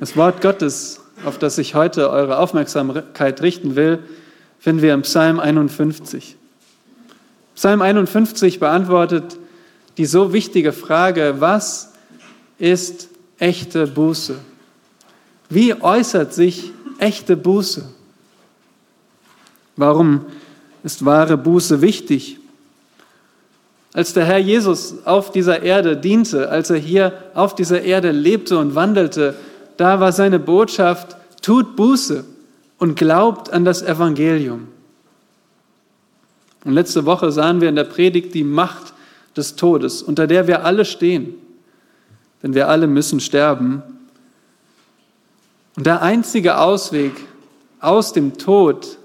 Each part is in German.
Das Wort Gottes, auf das ich heute eure Aufmerksamkeit richten will, finden wir im Psalm 51. Psalm 51 beantwortet die so wichtige Frage, was ist echte Buße? Wie äußert sich echte Buße? Warum ist wahre Buße wichtig? Als der Herr Jesus auf dieser Erde diente, als er hier auf dieser Erde lebte und wandelte, da war seine Botschaft, tut Buße und glaubt an das Evangelium. Und letzte Woche sahen wir in der Predigt die Macht des Todes, unter der wir alle stehen. Denn wir alle müssen sterben. Und der einzige Ausweg aus dem Tod,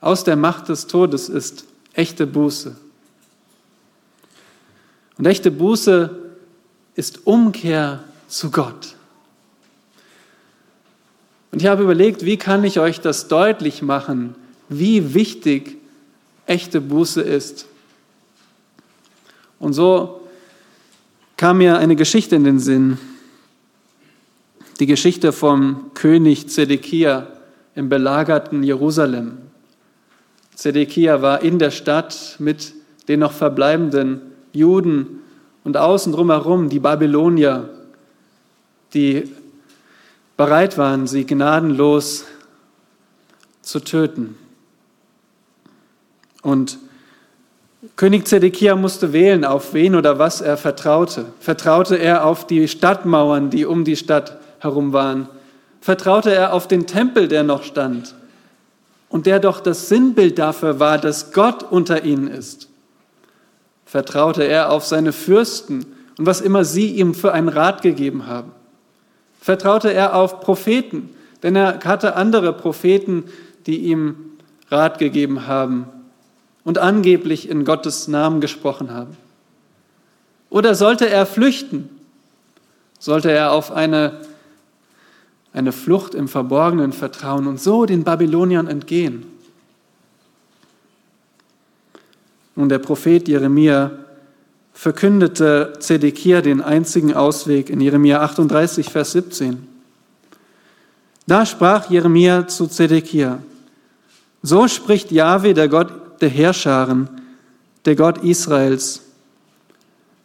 aus der Macht des Todes ist echte Buße. Und echte Buße ist Umkehr zu Gott. Und ich habe überlegt, wie kann ich euch das deutlich machen, wie wichtig echte Buße ist. Und so kam mir eine Geschichte in den Sinn. Die Geschichte vom König Zedekia im belagerten Jerusalem. Zedekia war in der Stadt mit den noch verbleibenden Juden und außen drumherum die Babylonier, die bereit waren, sie gnadenlos zu töten. Und König Zedekia musste wählen, auf wen oder was er vertraute. Vertraute er auf die Stadtmauern, die um die Stadt herum waren? Vertraute er auf den Tempel, der noch stand und der doch das Sinnbild dafür war, dass Gott unter ihnen ist? Vertraute er auf seine Fürsten und was immer sie ihm für einen Rat gegeben haben? Vertraute er auf Propheten, denn er hatte andere Propheten, die ihm Rat gegeben haben und angeblich in Gottes Namen gesprochen haben? Oder sollte er flüchten? Sollte er auf eine, eine Flucht im Verborgenen vertrauen und so den Babyloniern entgehen? Nun, der Prophet Jeremia verkündete Zedekia den einzigen Ausweg in Jeremia 38, Vers 17. Da sprach Jeremia zu Zedekia, so spricht Jahwe, der Gott der Herrscharen, der Gott Israels.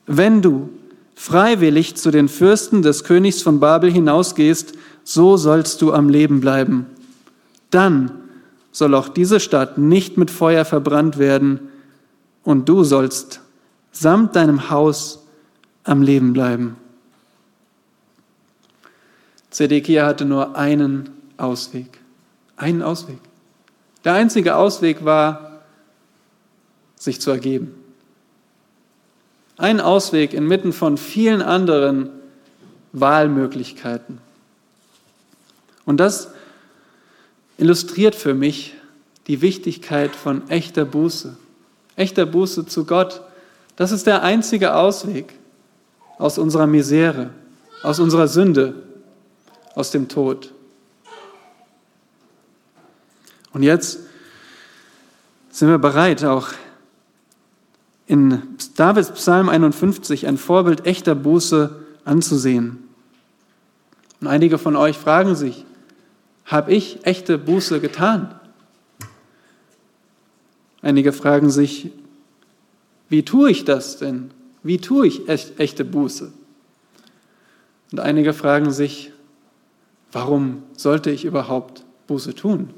Wenn du freiwillig zu den Fürsten des Königs von Babel hinausgehst, so sollst du am Leben bleiben. Dann soll auch diese Stadt nicht mit Feuer verbrannt werden und du sollst samt deinem Haus am Leben bleiben. Zedekia hatte nur einen Ausweg. Einen Ausweg. Der einzige Ausweg war, sich zu ergeben. Ein Ausweg inmitten von vielen anderen Wahlmöglichkeiten. Und das illustriert für mich die Wichtigkeit von echter Buße. Echter Buße zu Gott. Das ist der einzige Ausweg aus unserer Misere, aus unserer Sünde, aus dem Tod. Und jetzt sind wir bereit, auch in Davids Psalm 51 ein Vorbild echter Buße anzusehen. Und einige von euch fragen sich, habe ich echte Buße getan? Einige fragen sich, wie tue ich das denn? Wie tue ich echte Buße? Und einige fragen sich, warum sollte ich überhaupt Buße tun?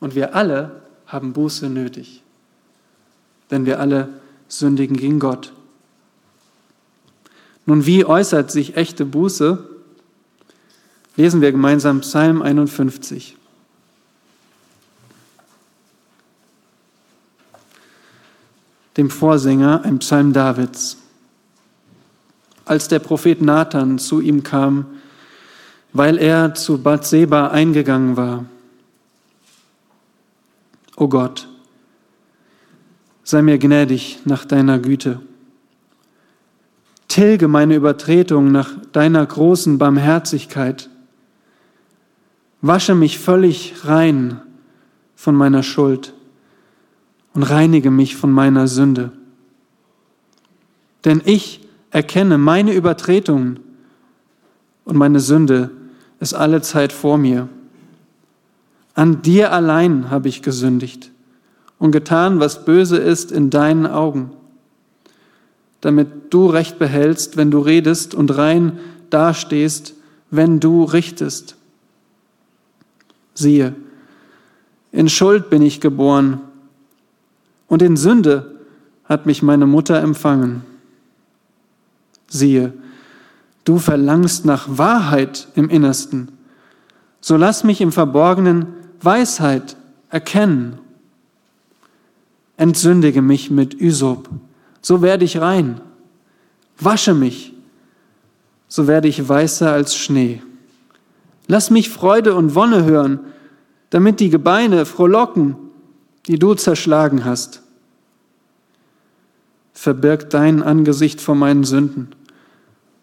Und wir alle haben Buße nötig, denn wir alle sündigen gegen Gott. Nun, wie äußert sich echte Buße? Lesen wir gemeinsam Psalm 51. Dem Vorsänger, ein Psalm Davids. Als der Prophet Nathan zu ihm kam, weil er zu Bathseba eingegangen war. O Gott, sei mir gnädig nach deiner Güte. Tilge meine Übertretung nach deiner großen Barmherzigkeit. Wasche mich völlig rein von meiner Schuld und reinige mich von meiner Sünde. Denn ich erkenne meine Übertretungen und meine Sünde ist alle Zeit vor mir. An dir allein habe ich gesündigt und getan, was böse ist in deinen Augen, damit du Recht behältst, wenn du redest und rein dastehst, wenn du richtest. Siehe, in Schuld bin ich geboren und in Sünde hat mich meine Mutter empfangen. Siehe, du verlangst nach Wahrheit im Innersten, so lass mich im Verborgenen Weisheit erkennen. Entsündige mich mit Ysop, so werde ich rein. Wasche mich, so werde ich weißer als Schnee. Lass mich Freude und Wonne hören, damit die Gebeine frohlocken, die du zerschlagen hast. Verbirg dein Angesicht vor meinen Sünden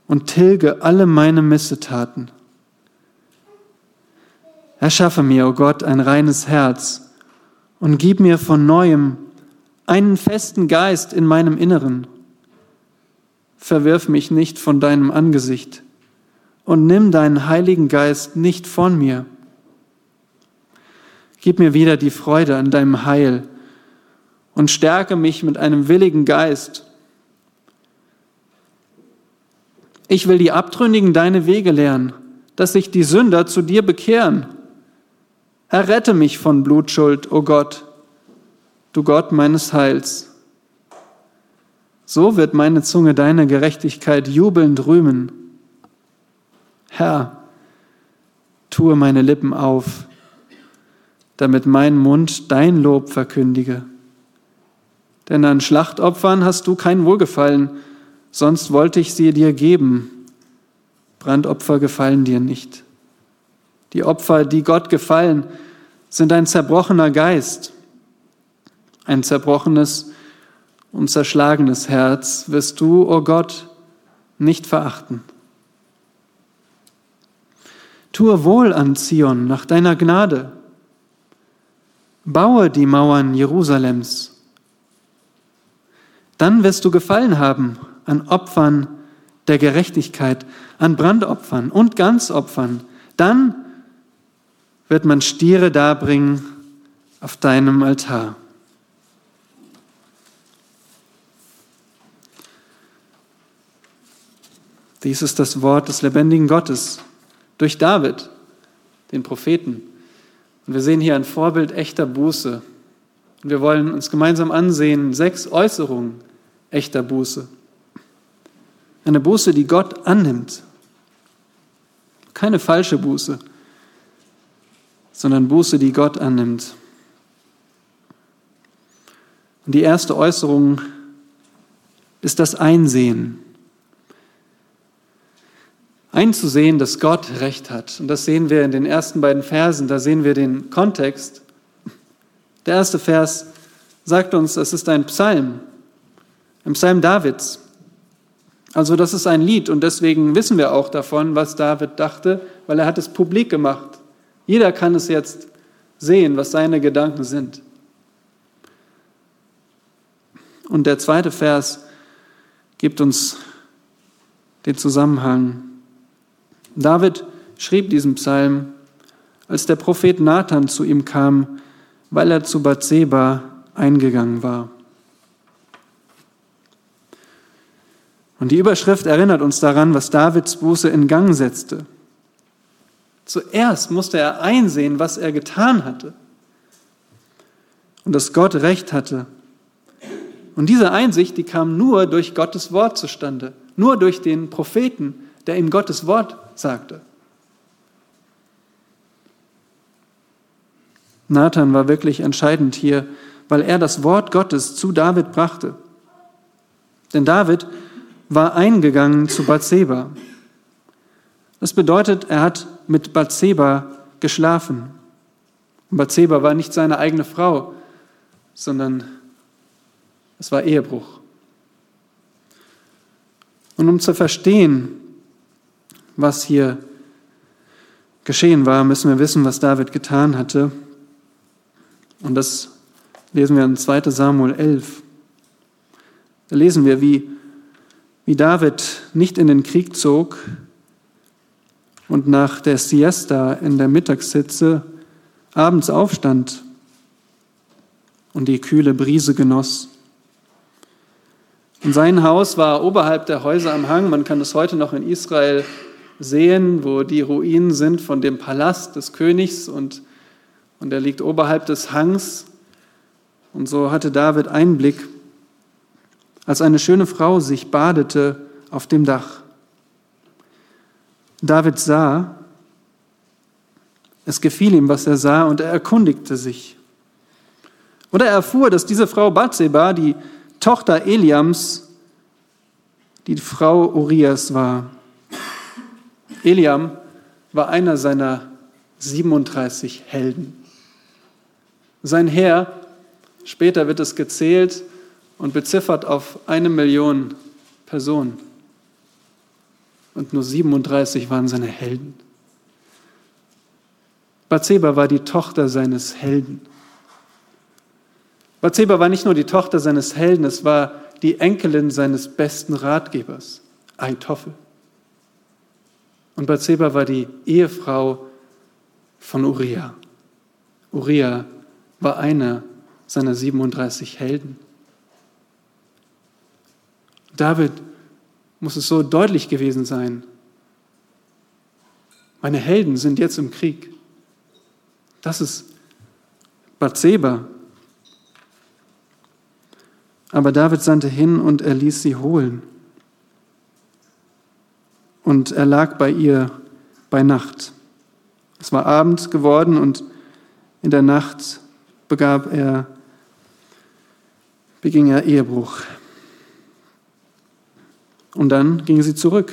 und tilge alle meine Missetaten. Erschaffe mir, o oh Gott, ein reines Herz und gib mir von neuem einen festen Geist in meinem Inneren. Verwirf mich nicht von deinem Angesicht und nimm deinen Heiligen Geist nicht von mir. Gib mir wieder die Freude an deinem Heil und stärke mich mit einem willigen Geist. Ich will die Abtrünnigen deine Wege lernen, dass sich die Sünder zu dir bekehren. Errette mich von Blutschuld, o oh Gott, du Gott meines Heils. So wird meine Zunge deine Gerechtigkeit jubelnd rühmen. Herr, tue meine Lippen auf, damit mein Mund dein Lob verkündige. Denn an Schlachtopfern hast du kein Wohlgefallen, sonst wollte ich sie dir geben. Brandopfer gefallen dir nicht. Die Opfer, die Gott gefallen, sind ein zerbrochener Geist, ein zerbrochenes und zerschlagenes Herz wirst du, o oh Gott, nicht verachten. Tue wohl an Zion nach deiner Gnade. Baue die Mauern Jerusalems. Dann wirst du gefallen haben an Opfern der Gerechtigkeit, an Brandopfern und Ganzopfern. Dann wird man Stiere darbringen auf deinem Altar. Dies ist das Wort des lebendigen Gottes durch David, den Propheten. Und wir sehen hier ein Vorbild echter Buße. Und wir wollen uns gemeinsam ansehen, sechs Äußerungen echter Buße. Eine Buße, die Gott annimmt. Keine falsche Buße, sondern Buße, die Gott annimmt. Und die erste Äußerung ist das Einsehen einzusehen, dass Gott Recht hat. Und das sehen wir in den ersten beiden Versen, da sehen wir den Kontext. Der erste Vers sagt uns, es ist ein Psalm, ein Psalm Davids. Also das ist ein Lied und deswegen wissen wir auch davon, was David dachte, weil er hat es publik gemacht. Jeder kann es jetzt sehen, was seine Gedanken sind. Und der zweite Vers gibt uns den Zusammenhang. David schrieb diesen Psalm, als der Prophet Nathan zu ihm kam, weil er zu Bathseba eingegangen war. Und die Überschrift erinnert uns daran, was Davids Buße in Gang setzte. Zuerst musste er einsehen, was er getan hatte und dass Gott recht hatte. Und diese Einsicht, die kam nur durch Gottes Wort zustande, nur durch den Propheten, der ihm Gottes Wort sagte. Nathan war wirklich entscheidend hier, weil er das Wort Gottes zu David brachte. Denn David war eingegangen zu Bathseba. Das bedeutet, er hat mit Bathseba geschlafen. Und Bathseba war nicht seine eigene Frau, sondern es war Ehebruch. Und um zu verstehen, was hier geschehen war, müssen wir wissen, was David getan hatte. Und das lesen wir in 2 Samuel 11. Da lesen wir, wie, wie David nicht in den Krieg zog, und nach der Siesta in der Mittagssitze abends aufstand und die kühle Brise genoss. Und sein Haus war oberhalb der Häuser am Hang. Man kann es heute noch in Israel sehen, wo die Ruinen sind von dem Palast des Königs und, und er liegt oberhalb des Hangs. Und so hatte David Einblick, als eine schöne Frau sich badete auf dem Dach. David sah, es gefiel ihm, was er sah, und er erkundigte sich. Oder er erfuhr, dass diese Frau Bathseba, die Tochter Eliams, die Frau Urias war. Eliam war einer seiner 37 Helden. Sein Heer, später wird es gezählt und beziffert auf eine Million Personen. Und nur 37 waren seine Helden. Bathseba war die Tochter seines Helden. Bathseba war nicht nur die Tochter seines Helden, es war die Enkelin seines besten Ratgebers, Aitoffel. Und Bathseba war die Ehefrau von Uriah. Uriah war einer seiner 37 Helden. David muss es so deutlich gewesen sein. Meine Helden sind jetzt im Krieg. Das ist Bathseba. Aber David sandte hin und er ließ sie holen und er lag bei ihr bei Nacht. Es war Abend geworden und in der Nacht begab er, beging er Ehebruch. Und dann ging sie zurück.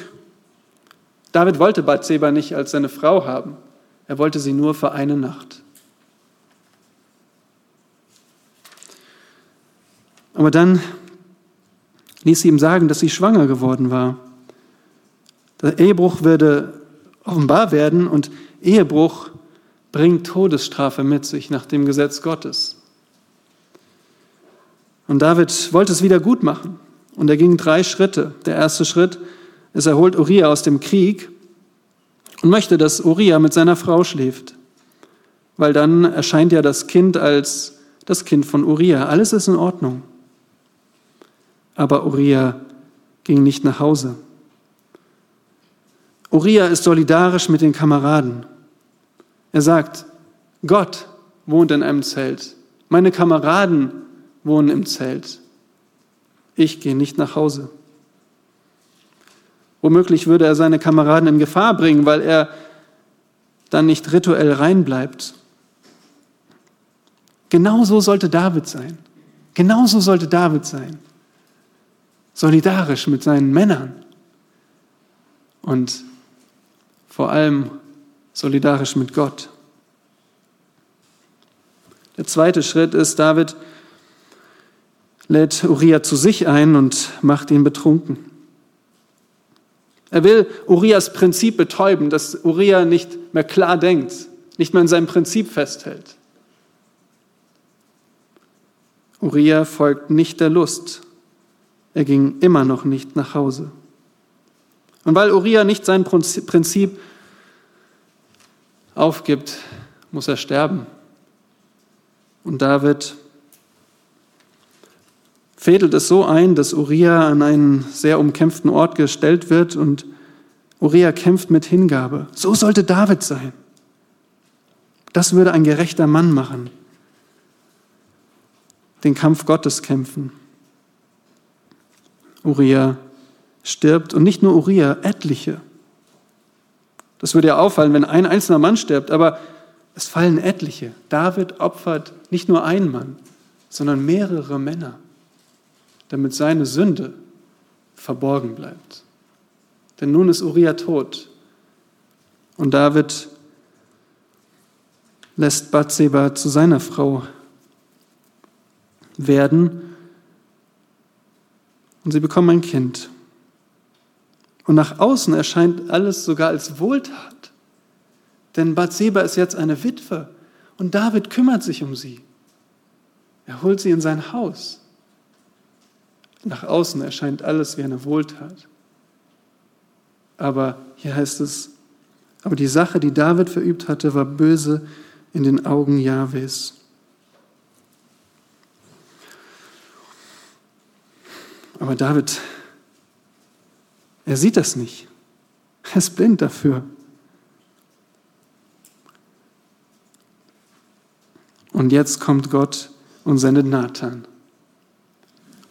David wollte Bathseba nicht als seine Frau haben. Er wollte sie nur für eine Nacht. Aber dann ließ sie ihm sagen, dass sie schwanger geworden war. Der Ehebruch würde offenbar werden und Ehebruch bringt Todesstrafe mit sich nach dem Gesetz Gottes. Und David wollte es wieder gut machen. Und er ging drei Schritte. Der erste Schritt ist, er holt Uriah aus dem Krieg und möchte, dass Uriah mit seiner Frau schläft. Weil dann erscheint ja das Kind als das Kind von Uriah. Alles ist in Ordnung. Aber Uriah ging nicht nach Hause. Uriah ist solidarisch mit den Kameraden. Er sagt, Gott wohnt in einem Zelt. Meine Kameraden wohnen im Zelt. Ich gehe nicht nach Hause. Womöglich würde er seine Kameraden in Gefahr bringen, weil er dann nicht rituell rein bleibt. Genauso sollte David sein. Genauso sollte David sein. Solidarisch mit seinen Männern. Und vor allem solidarisch mit Gott. Der zweite Schritt ist, David lädt Uriah zu sich ein und macht ihn betrunken. Er will Urias Prinzip betäuben, dass Uriah nicht mehr klar denkt, nicht mehr in seinem Prinzip festhält. Uriah folgt nicht der Lust. Er ging immer noch nicht nach Hause. Und weil Uriah nicht sein Prinzip aufgibt, muss er sterben. Und David fädelt es so ein, dass Uriah an einen sehr umkämpften Ort gestellt wird und Uriah kämpft mit Hingabe. So sollte David sein. Das würde ein gerechter Mann machen. Den Kampf Gottes kämpfen. Uriah stirbt und nicht nur Uriah, etliche. Das würde ja auffallen, wenn ein einzelner Mann stirbt, aber es fallen etliche. David opfert nicht nur einen Mann, sondern mehrere Männer, damit seine Sünde verborgen bleibt. Denn nun ist Uriah tot und David lässt Bathseba zu seiner Frau werden und sie bekommen ein Kind. Und nach außen erscheint alles sogar als Wohltat. Denn Bathseba ist jetzt eine Witwe und David kümmert sich um sie. Er holt sie in sein Haus. Nach außen erscheint alles wie eine Wohltat. Aber hier heißt es, Aber die Sache, die David verübt hatte, war böse in den Augen Jahwes. Aber David, er sieht das nicht. Er ist blind dafür. Und jetzt kommt Gott und sendet Nathan.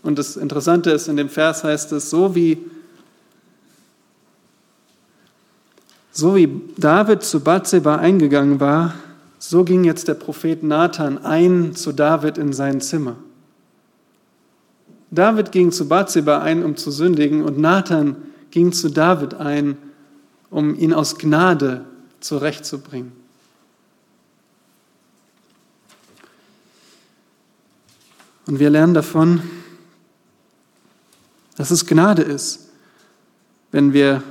Und das Interessante ist, in dem Vers heißt es, so wie, so wie David zu Bathseba eingegangen war, so ging jetzt der Prophet Nathan ein zu David in sein Zimmer. David ging zu Bathseba ein, um zu sündigen, und Nathan ging zu David ein, um ihn aus Gnade zurechtzubringen. Und wir lernen davon, dass es Gnade ist, wenn wir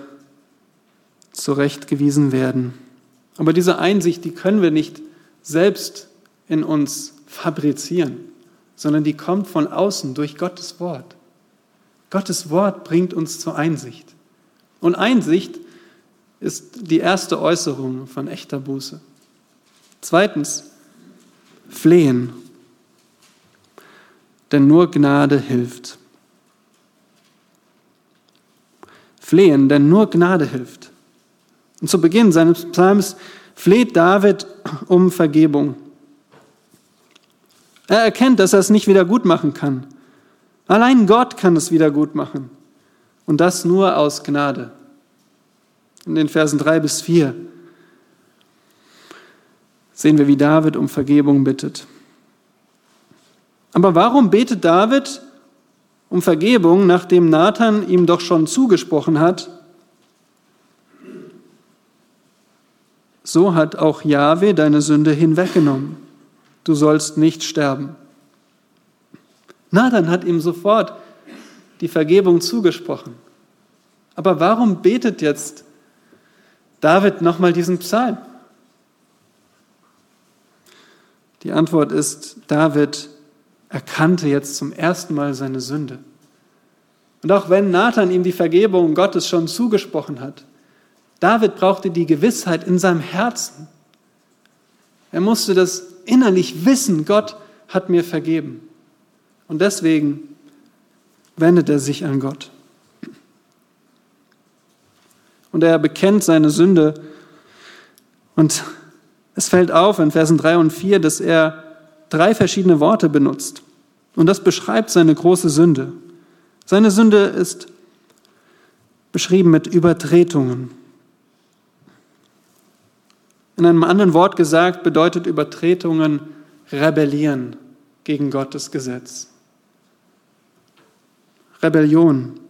zurechtgewiesen werden. Aber diese Einsicht, die können wir nicht selbst in uns fabrizieren, sondern die kommt von außen durch Gottes Wort. Gottes Wort bringt uns zur Einsicht. Und Einsicht ist die erste Äußerung von echter Buße. Zweitens, flehen. Denn nur Gnade hilft. Flehen, denn nur Gnade hilft. Und zu Beginn seines Psalms fleht David um Vergebung. Er erkennt, dass er es nicht wieder gut machen kann. Allein Gott kann es wieder gut machen. Und das nur aus Gnade. In den Versen 3 bis 4 sehen wir, wie David um Vergebung bittet. Aber warum betet David um Vergebung, nachdem Nathan ihm doch schon zugesprochen hat, so hat auch Jahwe deine Sünde hinweggenommen. Du sollst nicht sterben. Nathan hat ihm sofort die Vergebung zugesprochen. Aber warum betet jetzt David nochmal diesen Psalm? Die Antwort ist, David erkannte jetzt zum ersten Mal seine Sünde. Und auch wenn Nathan ihm die Vergebung Gottes schon zugesprochen hat, David brauchte die Gewissheit in seinem Herzen. Er musste das innerlich wissen, Gott hat mir vergeben. Und deswegen wendet er sich an Gott. Und er bekennt seine Sünde. Und es fällt auf in Versen 3 und 4, dass er drei verschiedene Worte benutzt. Und das beschreibt seine große Sünde. Seine Sünde ist beschrieben mit Übertretungen. In einem anderen Wort gesagt bedeutet Übertretungen rebellieren gegen Gottes Gesetz. Rebellion.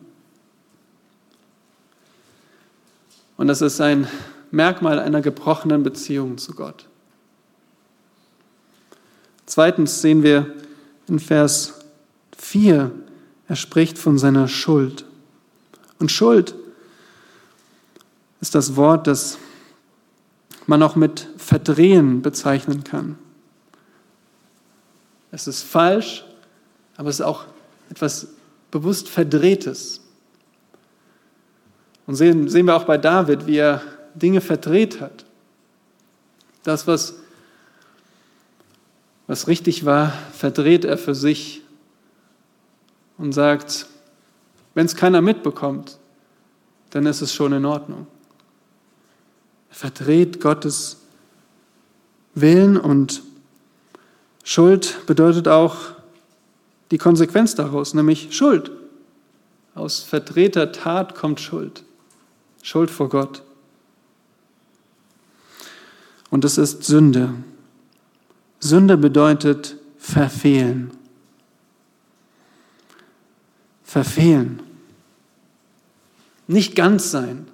Und das ist ein Merkmal einer gebrochenen Beziehung zu Gott. Zweitens sehen wir in Vers 4, er spricht von seiner Schuld. Und Schuld ist das Wort, das man auch mit Verdrehen bezeichnen kann. Es ist falsch, aber es ist auch etwas bewusst Verdrehtes. Und sehen, sehen wir auch bei David, wie er Dinge verdreht hat. Das, was was richtig war, verdreht er für sich und sagt, wenn es keiner mitbekommt, dann ist es schon in Ordnung. Er verdreht Gottes Willen und Schuld bedeutet auch die Konsequenz daraus, nämlich Schuld. Aus verdrehter Tat kommt Schuld. Schuld vor Gott. Und es ist Sünde. Sünde bedeutet verfehlen. Verfehlen. Nicht ganz sein.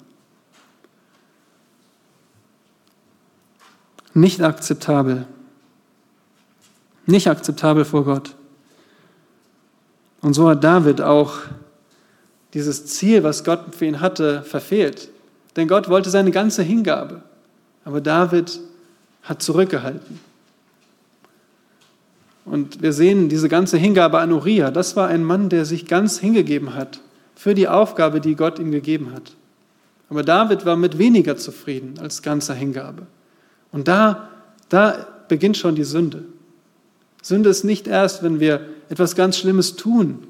Nicht akzeptabel. Nicht akzeptabel vor Gott. Und so hat David auch dieses Ziel, was Gott für ihn hatte, verfehlt. Denn Gott wollte seine ganze Hingabe. Aber David hat zurückgehalten. Und wir sehen diese ganze Hingabe an Uriah. Das war ein Mann, der sich ganz hingegeben hat für die Aufgabe, die Gott ihm gegeben hat. Aber David war mit weniger zufrieden als ganzer Hingabe. Und da, da beginnt schon die Sünde. Sünde ist nicht erst, wenn wir etwas ganz Schlimmes tun,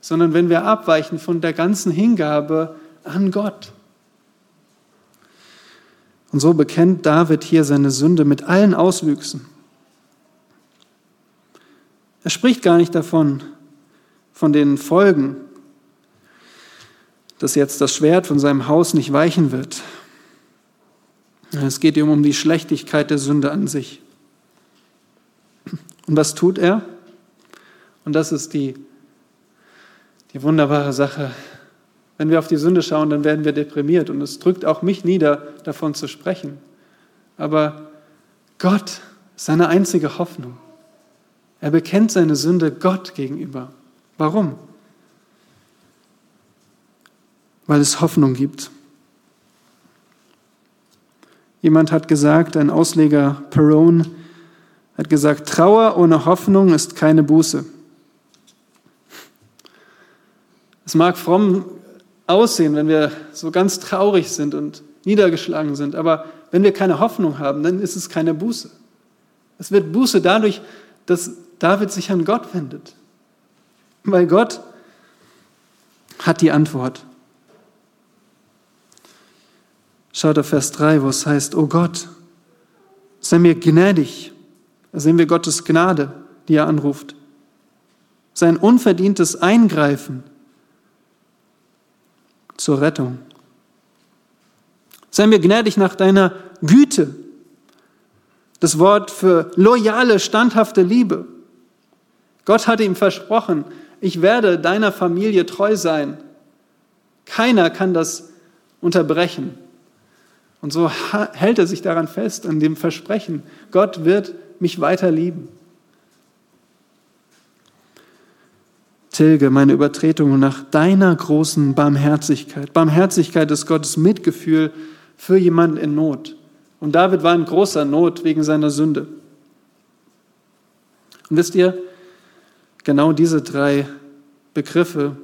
sondern wenn wir abweichen von der ganzen Hingabe an Gott. Und so bekennt David hier seine Sünde mit allen Auswüchsen. Er spricht gar nicht davon, von den Folgen, dass jetzt das Schwert von seinem Haus nicht weichen wird. Es geht ihm um die Schlechtigkeit der Sünde an sich. Und was tut er? Und das ist die, die wunderbare Sache. Wenn wir auf die Sünde schauen, dann werden wir deprimiert. Und es drückt auch mich nieder, davon zu sprechen. Aber Gott ist seine einzige Hoffnung. Er bekennt seine Sünde Gott gegenüber. Warum? Weil es Hoffnung gibt. Jemand hat gesagt, ein Ausleger Perone hat gesagt, Trauer ohne Hoffnung ist keine Buße. Es mag fromm aussehen, wenn wir so ganz traurig sind und niedergeschlagen sind, aber wenn wir keine Hoffnung haben, dann ist es keine Buße. Es wird Buße dadurch, dass David sich an Gott wendet. Weil Gott hat die Antwort. Schaut auf Vers 3, wo es heißt, oh Gott, sei mir gnädig. Da sehen wir Gottes Gnade, die er anruft. Sein unverdientes Eingreifen zur Rettung. Sei mir gnädig nach deiner Güte. Das Wort für loyale, standhafte Liebe. Gott hatte ihm versprochen, ich werde deiner Familie treu sein. Keiner kann das unterbrechen. Und so hält er sich daran fest, an dem Versprechen, Gott wird mich weiter lieben. Tilge meine Übertretungen nach deiner großen Barmherzigkeit. Barmherzigkeit ist Gottes Mitgefühl für jemanden in Not. Und David war in großer Not wegen seiner Sünde. Und wisst ihr, genau diese drei Begriffe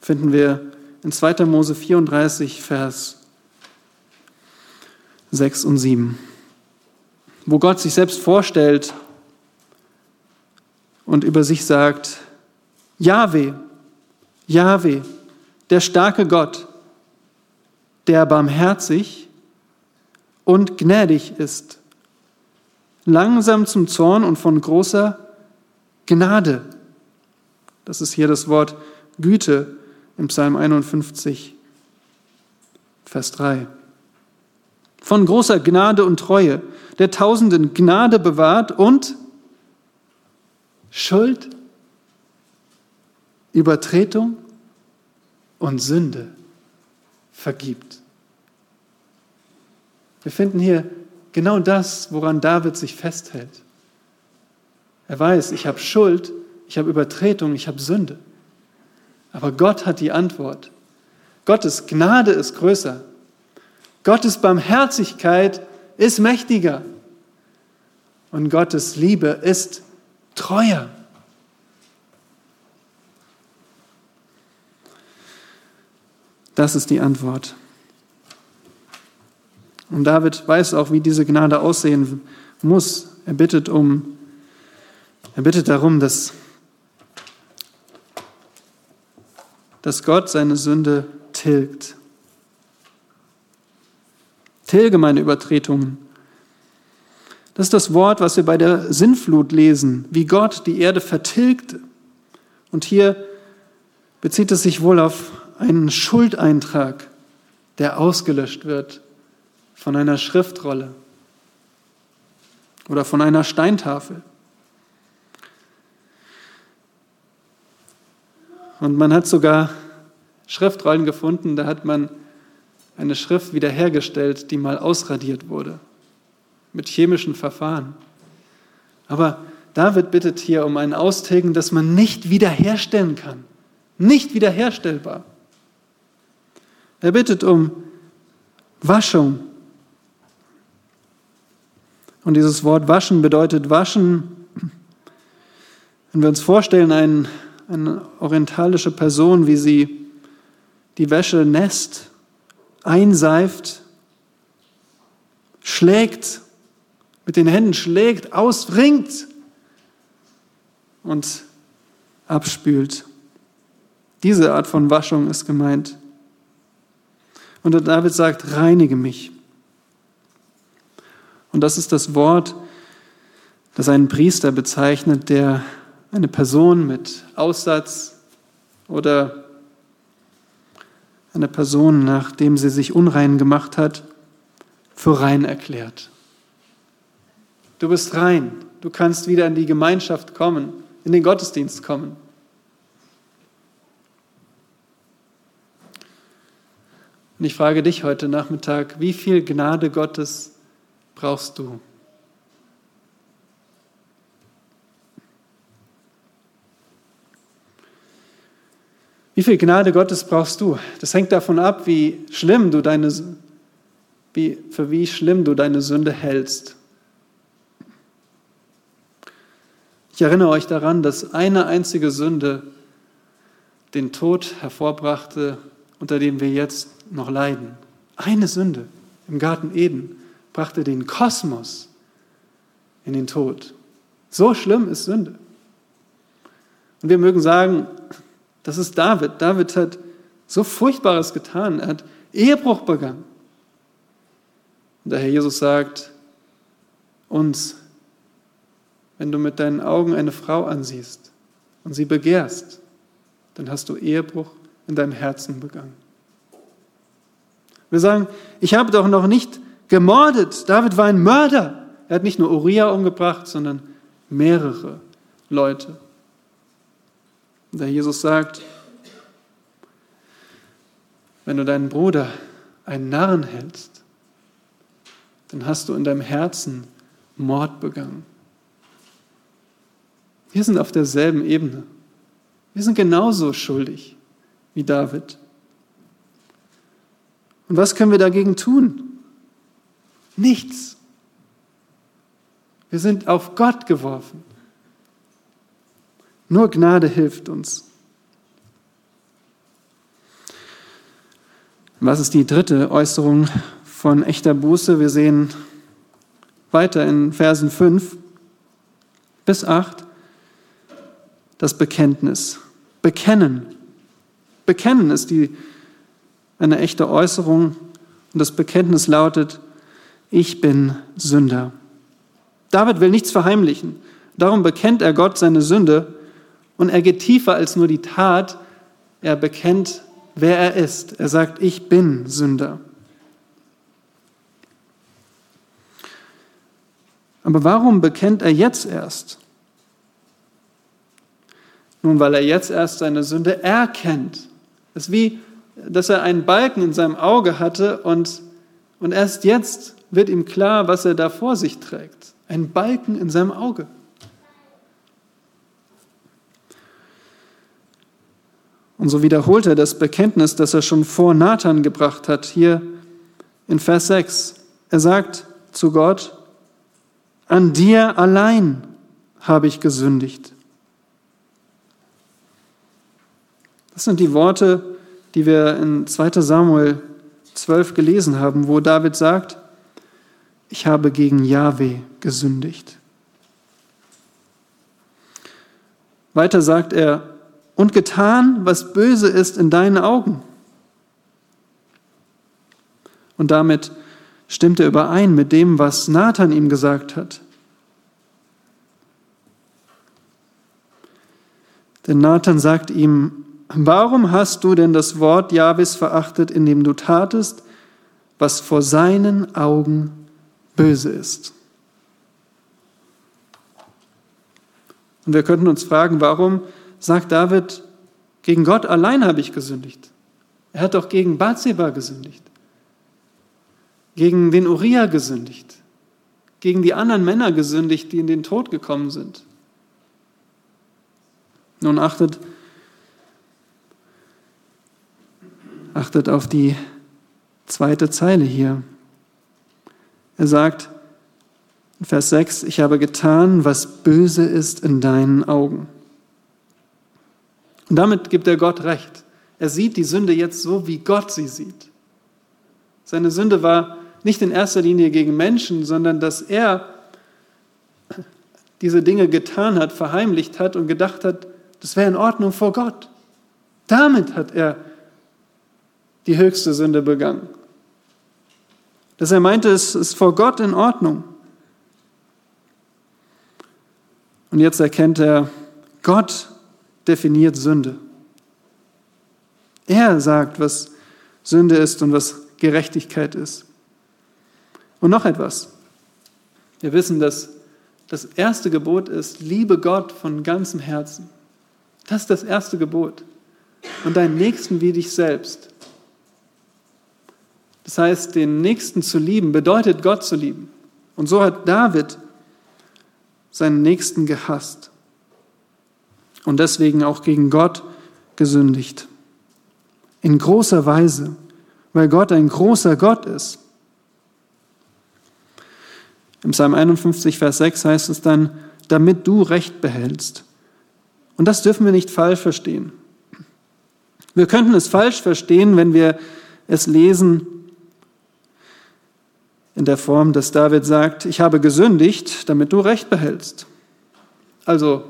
finden wir in 2. Mose 34, Vers 6 und 7, wo Gott sich selbst vorstellt und über sich sagt, Jahwe, Jahwe, der starke Gott, der barmherzig und gnädig ist, langsam zum Zorn und von großer Gnade. Das ist hier das Wort Güte im Psalm 51, Vers 3. Von großer Gnade und Treue, der Tausenden Gnade bewahrt und Schuld Übertretung und Sünde vergibt. Wir finden hier genau das, woran David sich festhält. Er weiß, ich habe Schuld, ich habe Übertretung, ich habe Sünde. Aber Gott hat die Antwort. Gottes Gnade ist größer. Gottes Barmherzigkeit ist mächtiger. Und Gottes Liebe ist treuer. Das ist die Antwort. Und David weiß auch, wie diese Gnade aussehen muss. Er bittet um, er bittet darum, dass, dass Gott seine Sünde tilgt. Tilge meine Übertretungen. Das ist das Wort, was wir bei der Sinnflut lesen, wie Gott die Erde vertilgte. Und hier bezieht es sich wohl auf einen Schuldeintrag, der ausgelöscht wird von einer Schriftrolle oder von einer Steintafel. Und man hat sogar Schriftrollen gefunden, da hat man eine Schrift wiederhergestellt, die mal ausradiert wurde mit chemischen Verfahren. Aber David bittet hier um ein Austilgen, das man nicht wiederherstellen kann. Nicht wiederherstellbar. Er bittet um Waschung. Und dieses Wort waschen bedeutet waschen. Wenn wir uns vorstellen, ein, eine orientalische Person, wie sie die Wäsche nässt einseift, schlägt, mit den Händen schlägt, ausringt und abspült. Diese Art von Waschung ist gemeint. Und der David sagt, reinige mich. Und das ist das Wort, das einen Priester bezeichnet, der eine Person mit Aussatz oder eine Person, nachdem sie sich unrein gemacht hat, für rein erklärt. Du bist rein, du kannst wieder in die Gemeinschaft kommen, in den Gottesdienst kommen. Und ich frage dich heute Nachmittag, wie viel Gnade Gottes brauchst du? Wie viel Gnade Gottes brauchst du? Das hängt davon ab, wie schlimm du deine, wie, für wie schlimm du deine Sünde hältst. Ich erinnere euch daran, dass eine einzige Sünde den Tod hervorbrachte, unter dem wir jetzt noch leiden. Eine Sünde im Garten Eden brachte den Kosmos in den Tod. So schlimm ist Sünde. Und wir mögen sagen, das ist David. David hat so Furchtbares getan. Er hat Ehebruch begangen. Und der Herr Jesus sagt uns, wenn du mit deinen Augen eine Frau ansiehst und sie begehrst, dann hast du Ehebruch in deinem Herzen begangen. Wir sagen, ich habe doch noch nicht gemordet. David war ein Mörder. Er hat nicht nur Uriah umgebracht, sondern mehrere Leute. Und der Jesus sagt, wenn du deinen Bruder einen Narren hältst, dann hast du in deinem Herzen Mord begangen. Wir sind auf derselben Ebene. Wir sind genauso schuldig wie David. Und was können wir dagegen tun? Nichts. Wir sind auf Gott geworfen. Nur Gnade hilft uns. Was ist die dritte Äußerung von echter Buße? Wir sehen weiter in Versen 5 bis 8 das Bekenntnis. Bekennen. Bekennen ist die eine echte Äußerung und das Bekenntnis lautet, ich bin Sünder. David will nichts verheimlichen. Darum bekennt er Gott seine Sünde und er geht tiefer als nur die Tat. Er bekennt, wer er ist. Er sagt, ich bin Sünder. Aber warum bekennt er jetzt erst? Nun, weil er jetzt erst seine Sünde erkennt. Es ist wie dass er einen Balken in seinem Auge hatte und, und erst jetzt wird ihm klar, was er da vor sich trägt. Ein Balken in seinem Auge. Und so wiederholt er das Bekenntnis, das er schon vor Nathan gebracht hat, hier in Vers 6. Er sagt zu Gott, an dir allein habe ich gesündigt. Das sind die Worte, die wir in 2 Samuel 12 gelesen haben, wo David sagt, ich habe gegen Jahwe gesündigt. Weiter sagt er, und getan, was böse ist in deinen Augen. Und damit stimmt er überein mit dem, was Nathan ihm gesagt hat. Denn Nathan sagt ihm, Warum hast du denn das Wort Jahwes verachtet, indem du tatest, was vor seinen Augen böse ist? Und wir könnten uns fragen, warum sagt David, gegen Gott allein habe ich gesündigt? Er hat doch gegen Bathseba gesündigt, gegen den Uriah gesündigt, gegen die anderen Männer gesündigt, die in den Tod gekommen sind. Nun achtet Achtet auf die zweite Zeile hier. Er sagt in Vers 6, ich habe getan, was böse ist in deinen Augen. Und damit gibt er Gott recht. Er sieht die Sünde jetzt so, wie Gott sie sieht. Seine Sünde war nicht in erster Linie gegen Menschen, sondern dass er diese Dinge getan hat, verheimlicht hat und gedacht hat, das wäre in Ordnung vor Gott. Damit hat er die höchste Sünde begangen. Dass er meinte, es ist vor Gott in Ordnung. Und jetzt erkennt er, Gott definiert Sünde. Er sagt, was Sünde ist und was Gerechtigkeit ist. Und noch etwas. Wir wissen, dass das erste Gebot ist, liebe Gott von ganzem Herzen. Das ist das erste Gebot. Und deinen Nächsten wie dich selbst. Das heißt, den Nächsten zu lieben bedeutet Gott zu lieben. Und so hat David seinen Nächsten gehasst und deswegen auch gegen Gott gesündigt. In großer Weise, weil Gott ein großer Gott ist. Im Psalm 51, Vers 6 heißt es dann, damit du Recht behältst. Und das dürfen wir nicht falsch verstehen. Wir könnten es falsch verstehen, wenn wir es lesen in der Form, dass David sagt, ich habe gesündigt, damit du Recht behältst. Also,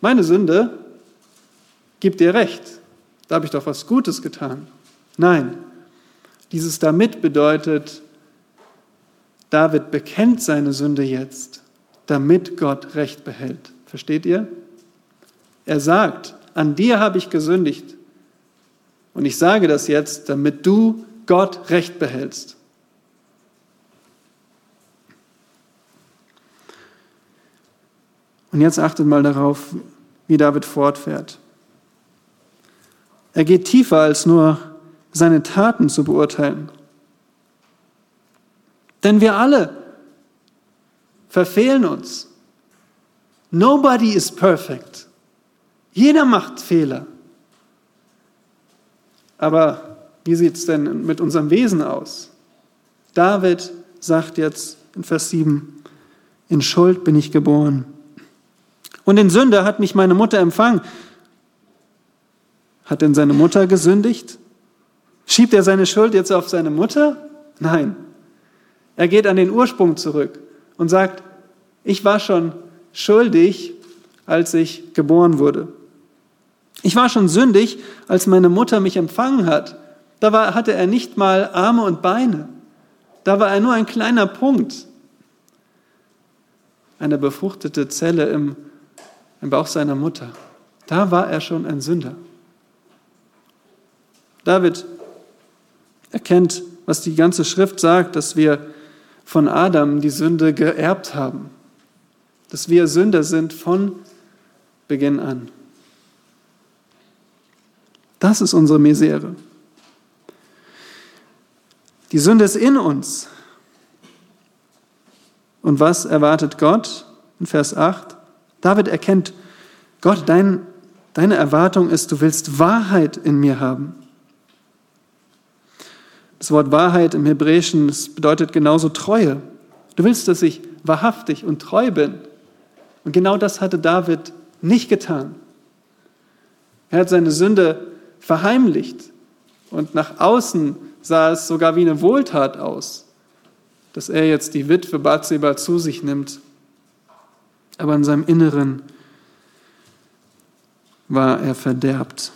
meine Sünde gibt dir Recht. Da habe ich doch was Gutes getan. Nein, dieses damit bedeutet, David bekennt seine Sünde jetzt, damit Gott Recht behält. Versteht ihr? Er sagt, an dir habe ich gesündigt. Und ich sage das jetzt, damit du Gott Recht behältst. Und jetzt achtet mal darauf, wie David fortfährt. Er geht tiefer als nur seine Taten zu beurteilen. Denn wir alle verfehlen uns. Nobody is perfect. Jeder macht Fehler. Aber wie sieht es denn mit unserem Wesen aus? David sagt jetzt in Vers 7, in Schuld bin ich geboren. Und in Sünde hat mich meine Mutter empfangen. Hat denn seine Mutter gesündigt? Schiebt er seine Schuld jetzt auf seine Mutter? Nein. Er geht an den Ursprung zurück und sagt, ich war schon schuldig, als ich geboren wurde. Ich war schon sündig, als meine Mutter mich empfangen hat. Da war, hatte er nicht mal Arme und Beine. Da war er nur ein kleiner Punkt. Eine befruchtete Zelle im, im Bauch seiner Mutter. Da war er schon ein Sünder. David erkennt, was die ganze Schrift sagt, dass wir von Adam die Sünde geerbt haben, dass wir Sünder sind von Beginn an. Das ist unsere Misere. Die Sünde ist in uns. Und was erwartet Gott? In Vers 8. David erkennt, Gott, dein, deine Erwartung ist, du willst Wahrheit in mir haben. Das Wort Wahrheit im Hebräischen das bedeutet genauso Treue. Du willst, dass ich wahrhaftig und treu bin. Und genau das hatte David nicht getan. Er hat seine Sünde verheimlicht. Und nach außen sah es sogar wie eine Wohltat aus, dass er jetzt die Witwe Bathseba zu sich nimmt. Aber in seinem Inneren war er verderbt.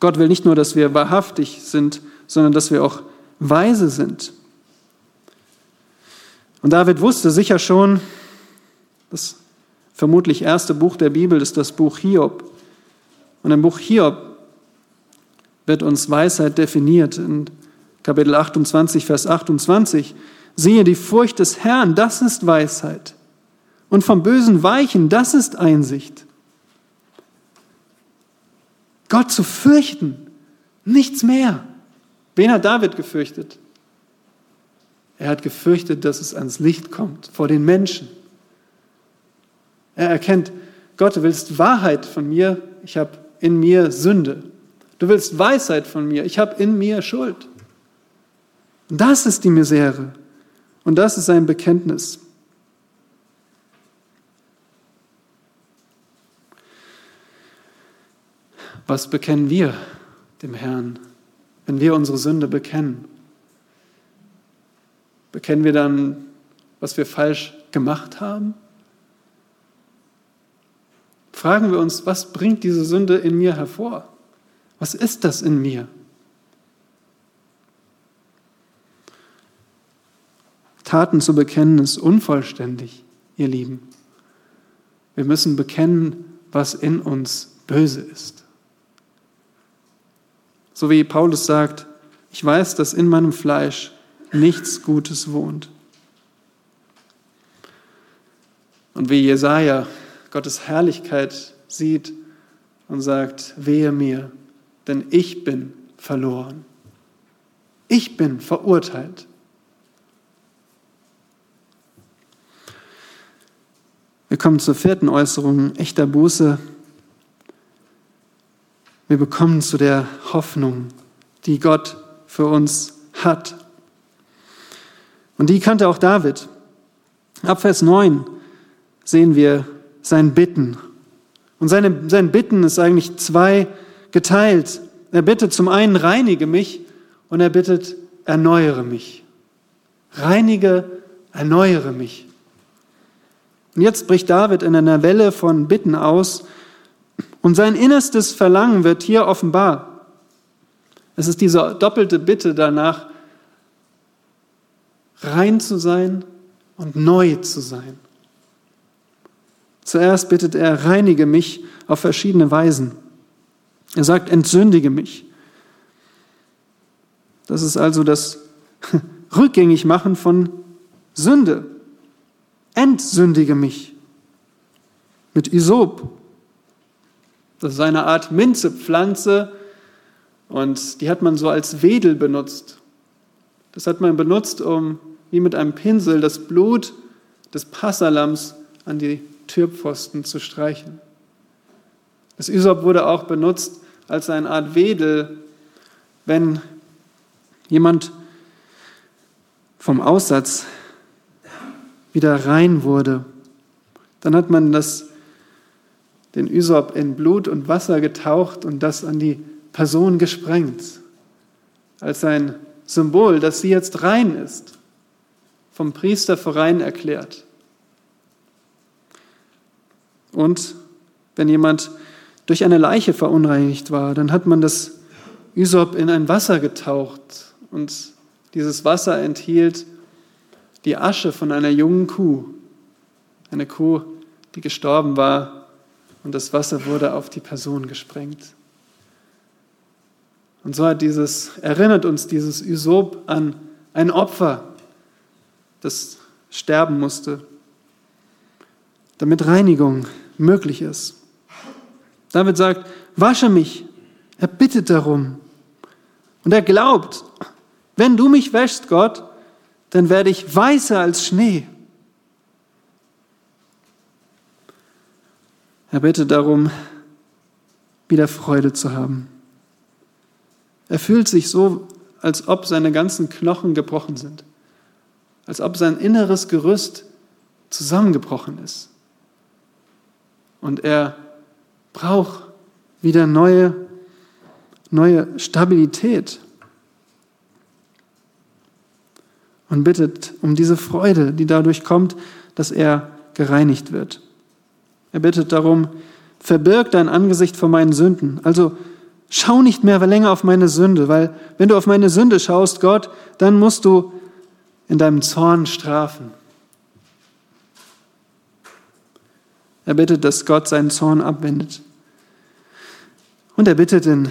Gott will nicht nur, dass wir wahrhaftig sind, sondern dass wir auch weise sind. Und David wusste sicher schon, das vermutlich erste Buch der Bibel ist das Buch Hiob. Und im Buch Hiob wird uns Weisheit definiert. In Kapitel 28, Vers 28. Siehe, die Furcht des Herrn, das ist Weisheit. Und vom Bösen weichen, das ist Einsicht. Gott zu fürchten, nichts mehr. Wen hat David gefürchtet? Er hat gefürchtet, dass es ans Licht kommt, vor den Menschen. Er erkennt, Gott, du willst Wahrheit von mir, ich habe in mir Sünde. Du willst Weisheit von mir. Ich habe in mir Schuld. das ist die Misere. Und das ist sein Bekenntnis. Was bekennen wir dem Herrn, wenn wir unsere Sünde bekennen? Bekennen wir dann, was wir falsch gemacht haben? Fragen wir uns, was bringt diese Sünde in mir hervor? Was ist das in mir? Taten zu bekennen ist unvollständig, ihr Lieben. Wir müssen bekennen, was in uns böse ist. So wie Paulus sagt, ich weiß, dass in meinem Fleisch nichts Gutes wohnt. Und wie Jesaja Gottes Herrlichkeit sieht und sagt: Wehe mir, denn ich bin verloren. Ich bin verurteilt. Wir kommen zur vierten Äußerung echter Buße. Wir bekommen zu der Hoffnung, die Gott für uns hat. Und die kannte auch David. Ab Vers 9 sehen wir sein Bitten. Und seine, sein Bitten ist eigentlich zwei geteilt. Er bittet zum einen, reinige mich und er bittet, erneuere mich. Reinige, erneuere mich. Und jetzt bricht David in einer Welle von Bitten aus und sein innerstes Verlangen wird hier offenbar. Es ist diese doppelte Bitte danach, rein zu sein und neu zu sein. Zuerst bittet er, reinige mich auf verschiedene Weisen. Er sagt, entsündige mich. Das ist also das Rückgängigmachen von Sünde. Entsündige mich mit Isop. Das ist eine Art Minzepflanze und die hat man so als Wedel benutzt. Das hat man benutzt, um wie mit einem Pinsel das Blut des Passalams an die Türpfosten zu streichen. Das Ysop wurde auch benutzt als eine Art Wedel, wenn jemand vom Aussatz wieder rein wurde. Dann hat man das, den Ysop in Blut und Wasser getaucht und das an die Person gesprengt, als ein Symbol, dass sie jetzt rein ist, vom Priester für rein erklärt. Und wenn jemand durch eine Leiche verunreinigt war, dann hat man das Ysop in ein Wasser getaucht und dieses Wasser enthielt die Asche von einer jungen Kuh, eine Kuh, die gestorben war und das Wasser wurde auf die Person gesprengt. Und so hat dieses, erinnert uns dieses Ysop an ein Opfer, das sterben musste damit Reinigung möglich ist. David sagt, wasche mich. Er bittet darum. Und er glaubt, wenn du mich wäschst, Gott, dann werde ich weißer als Schnee. Er bittet darum, wieder Freude zu haben. Er fühlt sich so, als ob seine ganzen Knochen gebrochen sind, als ob sein inneres Gerüst zusammengebrochen ist. Und er braucht wieder neue, neue Stabilität. Und bittet um diese Freude, die dadurch kommt, dass er gereinigt wird. Er bittet darum, verbirg dein Angesicht vor meinen Sünden. Also schau nicht mehr länger auf meine Sünde, weil wenn du auf meine Sünde schaust, Gott, dann musst du in deinem Zorn strafen. Er bittet, dass Gott seinen Zorn abwendet. Und er bittet in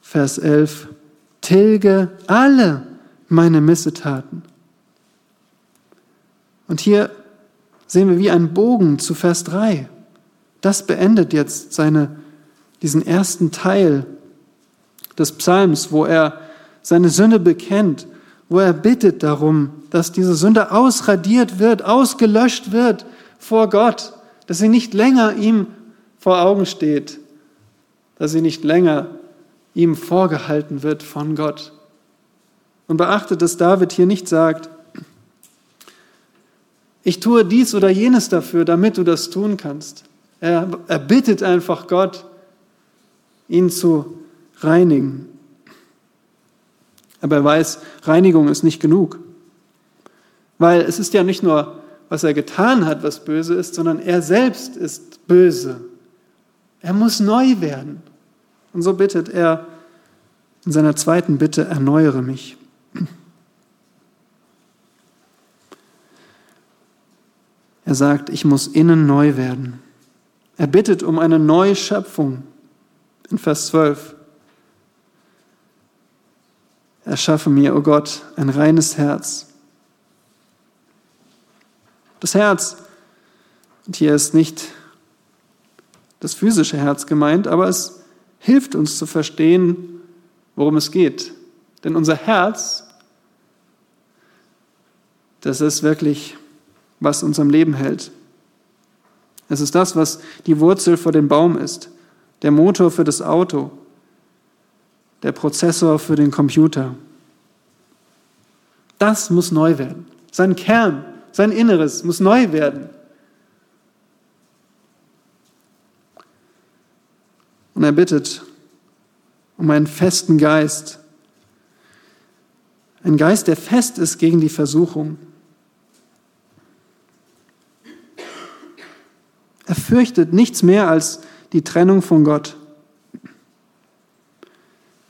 Vers 11, tilge alle meine Missetaten. Und hier sehen wir wie ein Bogen zu Vers 3. Das beendet jetzt seine, diesen ersten Teil des Psalms, wo er seine Sünde bekennt, wo er bittet darum, dass diese Sünde ausradiert wird, ausgelöscht wird vor Gott dass sie nicht länger ihm vor Augen steht, dass sie nicht länger ihm vorgehalten wird von Gott. Und beachtet, dass David hier nicht sagt, ich tue dies oder jenes dafür, damit du das tun kannst. Er, er bittet einfach Gott, ihn zu reinigen. Aber er weiß, Reinigung ist nicht genug. Weil es ist ja nicht nur, was er getan hat, was böse ist, sondern er selbst ist böse. Er muss neu werden. Und so bittet er in seiner zweiten Bitte, erneuere mich. Er sagt, ich muss innen neu werden. Er bittet um eine neue Schöpfung in Vers 12. Erschaffe mir, o oh Gott, ein reines Herz. Das Herz, und hier ist nicht das physische Herz gemeint, aber es hilft uns zu verstehen, worum es geht. Denn unser Herz, das ist wirklich, was uns am Leben hält. Es ist das, was die Wurzel vor dem Baum ist, der Motor für das Auto, der Prozessor für den Computer. Das muss neu werden. Sein Kern, sein Inneres muss neu werden. Und er bittet um einen festen Geist. Ein Geist, der fest ist gegen die Versuchung. Er fürchtet nichts mehr als die Trennung von Gott.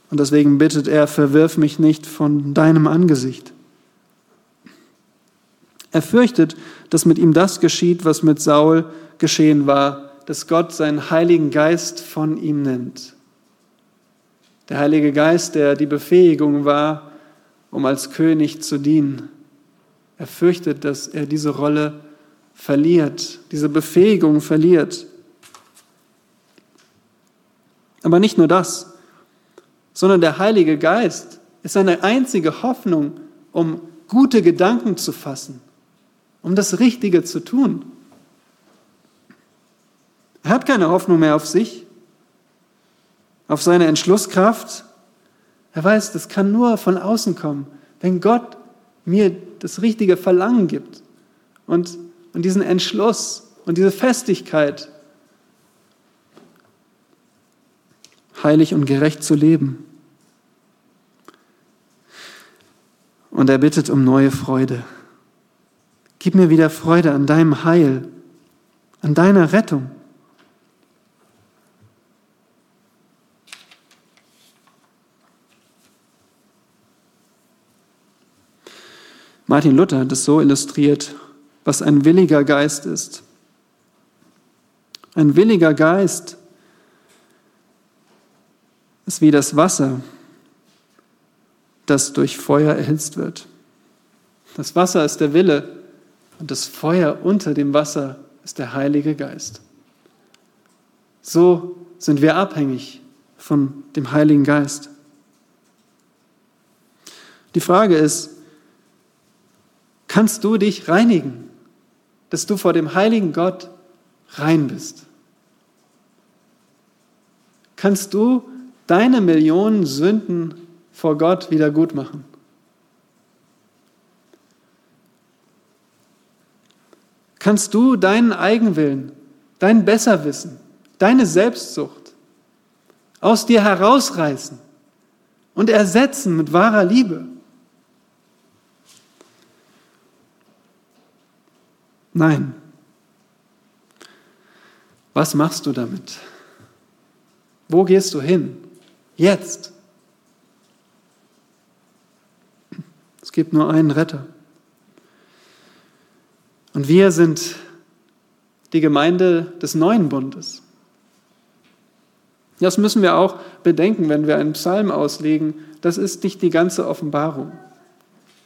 Und deswegen bittet er, verwirf mich nicht von deinem Angesicht. Er fürchtet, dass mit ihm das geschieht, was mit Saul geschehen war, dass Gott seinen Heiligen Geist von ihm nimmt. Der Heilige Geist, der die Befähigung war, um als König zu dienen. Er fürchtet, dass er diese Rolle verliert, diese Befähigung verliert. Aber nicht nur das, sondern der Heilige Geist ist seine einzige Hoffnung, um gute Gedanken zu fassen, um das Richtige zu tun. Er hat keine Hoffnung mehr auf sich, auf seine Entschlusskraft. Er weiß, das kann nur von außen kommen, wenn Gott mir das richtige Verlangen gibt und, und diesen Entschluss und diese Festigkeit, heilig und gerecht zu leben. Und er bittet um neue Freude. Gib mir wieder Freude an deinem Heil, an deiner Rettung. Martin Luther hat es so illustriert, was ein williger Geist ist. Ein williger Geist ist wie das Wasser, das durch Feuer erhitzt wird. Das Wasser ist der Wille und das Feuer unter dem Wasser ist der Heilige Geist. So sind wir abhängig von dem Heiligen Geist. Die Frage ist, kannst du dich reinigen, dass du vor dem heiligen Gott rein bist? Kannst du deine Millionen Sünden vor Gott wieder gut machen? kannst du deinen Eigenwillen, dein Besserwissen, deine Selbstsucht aus dir herausreißen und ersetzen mit wahrer Liebe. Nein. Was machst du damit? Wo gehst du hin? Jetzt. Es gibt nur einen Retter. Und wir sind die Gemeinde des neuen Bundes. Das müssen wir auch bedenken, wenn wir einen Psalm auslegen. Das ist nicht die ganze Offenbarung.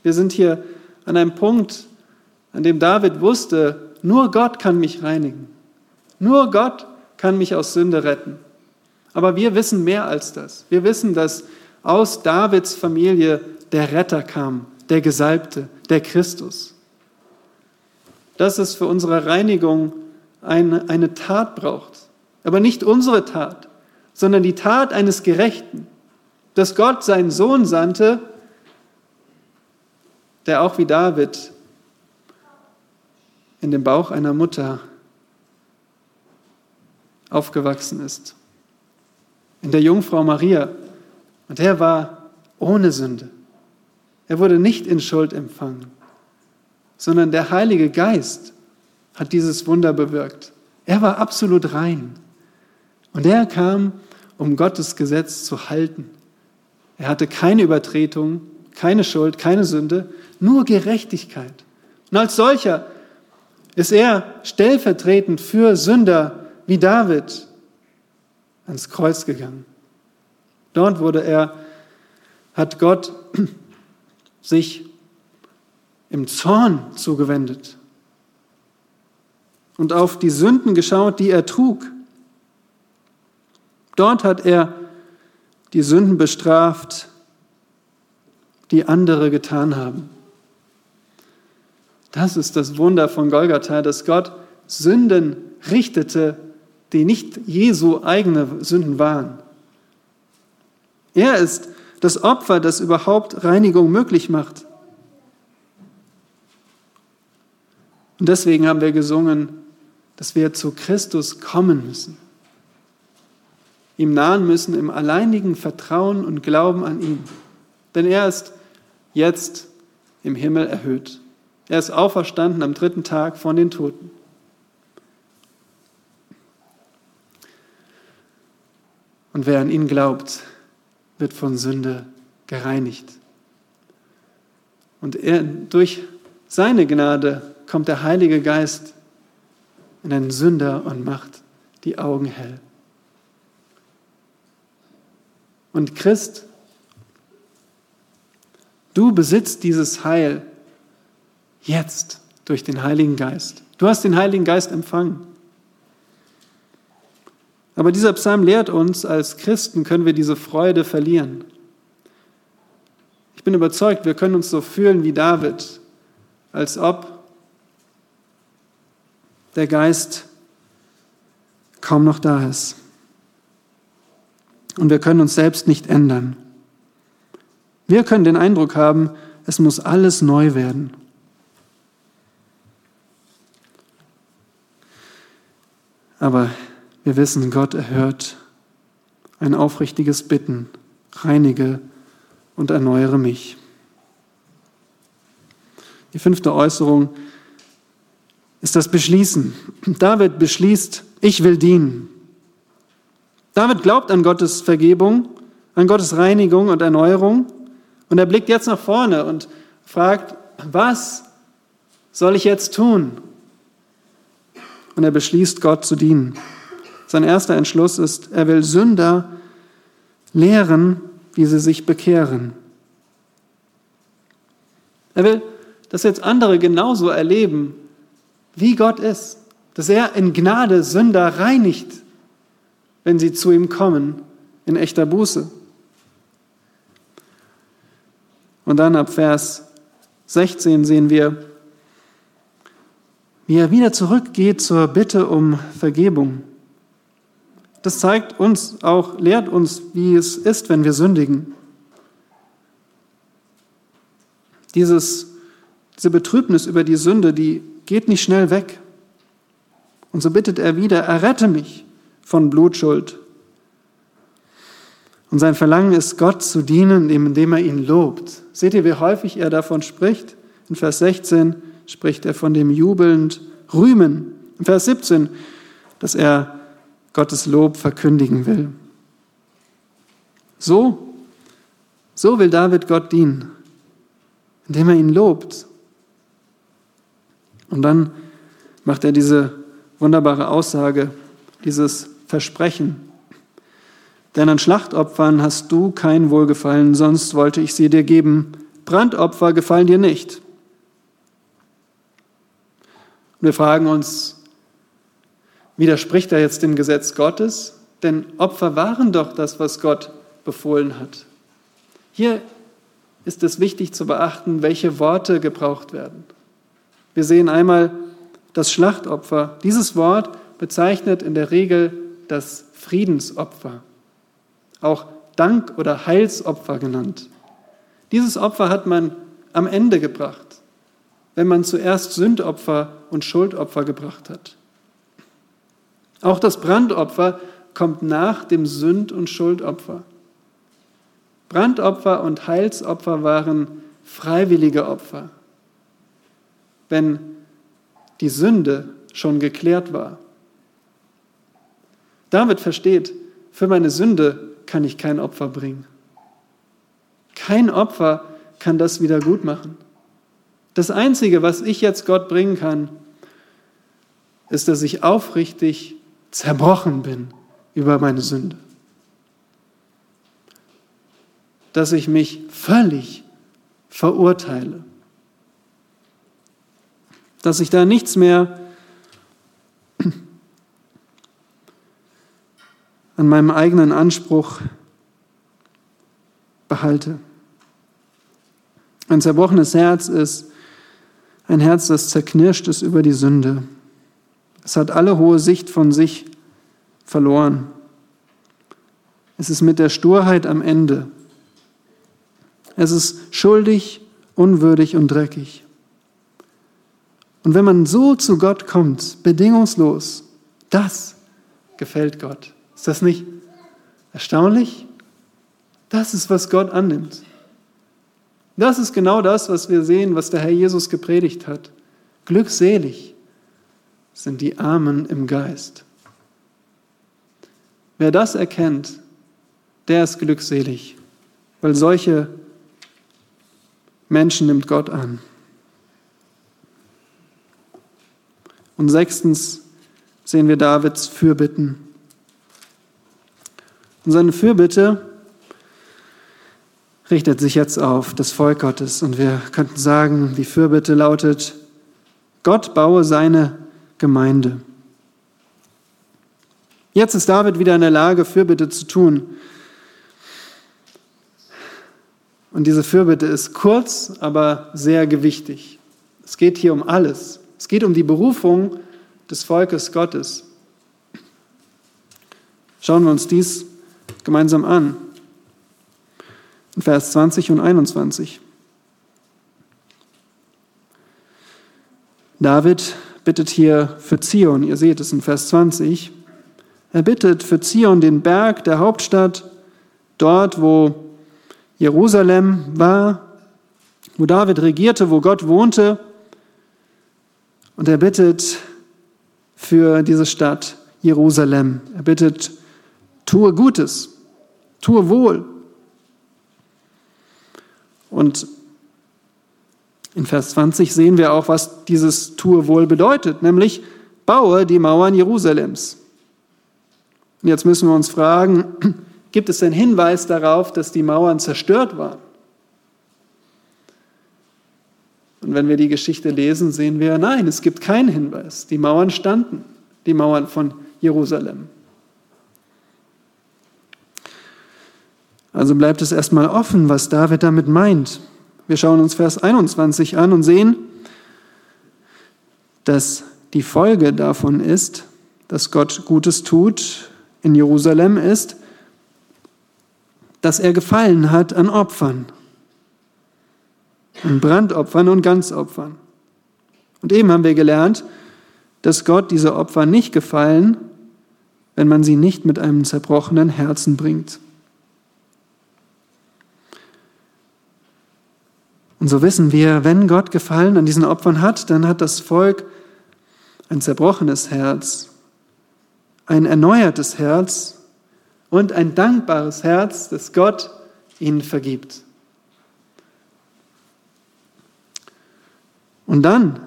Wir sind hier an einem Punkt, an dem David wusste, nur Gott kann mich reinigen. Nur Gott kann mich aus Sünde retten. Aber wir wissen mehr als das. Wir wissen, dass aus Davids Familie der Retter kam, der Gesalbte, der Christus dass es für unsere Reinigung eine, eine Tat braucht. Aber nicht unsere Tat, sondern die Tat eines Gerechten, dass Gott seinen Sohn sandte, der auch wie David in dem Bauch einer Mutter aufgewachsen ist. In der Jungfrau Maria. Und er war ohne Sünde. Er wurde nicht in Schuld empfangen. sondern der Heilige Geist hat dieses Wunder bewirkt. Er war absolut rein. Und er kam, um Gottes Gesetz zu halten. Er hatte keine Übertretung, keine Schuld, keine Sünde, nur Gerechtigkeit. Und als solcher ist er stellvertretend für Sünder wie David ans Kreuz gegangen. Dort wurde er, hat Gott sich im Zorn zugewendet und auf die Sünden geschaut, die er trug. Dort hat er die Sünden bestraft, die andere getan haben. Das ist das Wunder von Golgatha, dass Gott Sünden richtete, die nicht Jesu eigene Sünden waren. Er ist das Opfer, das überhaupt Reinigung möglich macht. Und deswegen haben wir gesungen, dass wir zu Christus kommen müssen, ihm nahen müssen im alleinigen Vertrauen und Glauben an ihn. Denn er ist jetzt im Himmel erhöht. Er ist auferstanden am dritten Tag von den Toten. Und wer an ihn glaubt, wird von Sünde gereinigt. Und er, durch seine Gnade kommt der Heilige Geist in einen Sünder und macht die Augen hell. Und Christ, du besitzt dieses Heil jetzt durch den Heiligen Geist. Du hast den Heiligen Geist empfangen. Aber dieser Psalm lehrt uns, als Christen können wir diese Freude verlieren. Ich bin überzeugt, wir können uns so fühlen wie David, als ob der Geist kaum noch da ist. Und wir können uns selbst nicht ändern. Wir können den Eindruck haben, es muss alles neu werden. Aber wir wissen, Gott erhört ein aufrichtiges Bitten, reinige und erneuere mich. Die fünfte Äußerung ist das Beschließen. David beschließt, ich will dienen. David glaubt an Gottes Vergebung, an Gottes Reinigung und Erneuerung und er blickt jetzt nach vorne und fragt, was soll ich jetzt tun? Und er beschließt, Gott zu dienen. Sein erster Entschluss ist, er will Sünder lehren, wie sie sich bekehren. Er will, dass jetzt andere genauso erleben, wie Gott ist, dass er in Gnade Sünder reinigt, wenn sie zu ihm kommen, in echter Buße. Und dann ab Vers 16 sehen wir, wie er wieder zurückgeht zur Bitte um Vergebung. Das zeigt uns auch, lehrt uns, wie es ist, wenn wir sündigen. Dieses, diese Betrübnis über die Sünde, die geht nicht schnell weg. Und so bittet er wieder, errette mich von Blutschuld. Und sein Verlangen ist, Gott zu dienen, indem er ihn lobt. Seht ihr, wie häufig er davon spricht? In Vers 16 spricht er von dem jubelnd Rühmen. In Vers 17, dass er Gottes Lob verkündigen will. So, so will David Gott dienen, indem er ihn lobt. Und dann macht er diese wunderbare Aussage, dieses Versprechen. Denn an Schlachtopfern hast du kein Wohlgefallen, sonst wollte ich sie dir geben. Brandopfer gefallen dir nicht. Und wir fragen uns, Widerspricht er jetzt dem Gesetz Gottes? Denn Opfer waren doch das, was Gott befohlen hat. Hier ist es wichtig zu beachten, welche Worte gebraucht werden. Wir sehen einmal das Schlachtopfer. Dieses Wort bezeichnet in der Regel das Friedensopfer, auch Dank- oder Heilsopfer genannt. Dieses Opfer hat man am Ende gebracht, wenn man zuerst Sündopfer und Schuldopfer gebracht hat. Auch das Brandopfer kommt nach dem Sünd- und Schuldopfer. Brandopfer und Heilsopfer waren freiwillige Opfer. wenn die Sünde schon geklärt war. David versteht, für meine Sünde kann ich kein Opfer bringen. Kein Opfer kann das wieder gut machen. Das Einzige, was ich jetzt Gott bringen kann, ist, dass ich aufrichtig zerbrochen bin über meine Sünde. Dass ich mich völlig verurteile. Dass ich da nichts mehr an meinem eigenen Anspruch behalte. Ein zerbrochenes Herz ist ein Herz, das zerknirscht ist über die Sünde. Es hat alle hohe Sicht von sich verloren. Es ist mit der Sturheit am Ende. Es ist schuldig, unwürdig und dreckig. Und wenn man so zu Gott kommt, bedingungslos, das gefällt Gott. Ist das nicht erstaunlich? Das ist, was Gott annimmt. Das ist genau das, was wir sehen, was der Herr Jesus gepredigt hat. Glückselig sind die Armen im Geist. Wer das erkennt, der ist glückselig, weil solche Menschen nimmt Gott an. Und sechstens sehen wir Davids Fürbitten. Und seine Fürbitte richtet sich jetzt auf das Volk Gottes. Und wir könnten sagen, die Fürbitte lautet, Gott baue seine Gemeinde. Jetzt ist David wieder in der Lage, Fürbitte zu tun. Und diese Fürbitte ist kurz, aber sehr gewichtig. Es geht hier um alles. Es geht um die Berufung des Volkes Gottes. Schauen wir uns dies gemeinsam an. Vers 20 und 21. David bittet hier für Zion, ihr seht es in Vers 20, er bittet für Zion den Berg der Hauptstadt, dort wo Jerusalem war, wo David regierte, wo Gott wohnte. Und er bittet für diese Stadt Jerusalem. Er bittet, tue Gutes, tue wohl. Und in Vers 20 sehen wir auch, was dieses Tue wohl bedeutet, nämlich baue die Mauern Jerusalems. Und jetzt müssen wir uns fragen, gibt es einen Hinweis darauf, dass die Mauern zerstört waren? Und wenn wir die Geschichte lesen, sehen wir, nein, es gibt keinen Hinweis. Die Mauern standen, die Mauern von Jerusalem. Also bleibt es erstmal offen, was David damit meint. Wir schauen uns Vers 21 an und sehen, dass die Folge davon ist, dass Gott Gutes tut in Jerusalem ist, dass er gefallen hat an Opfern, an Brandopfern und Ganzopfern. Und eben haben wir gelernt, dass Gott diese Opfer nicht gefallen, wenn man sie nicht mit einem zerbrochenen Herzen bringt. Und so wissen wir, wenn Gott Gefallen an diesen Opfern hat, dann hat das Volk ein zerbrochenes Herz, ein erneuertes Herz und ein dankbares Herz, das Gott ihnen vergibt. Und dann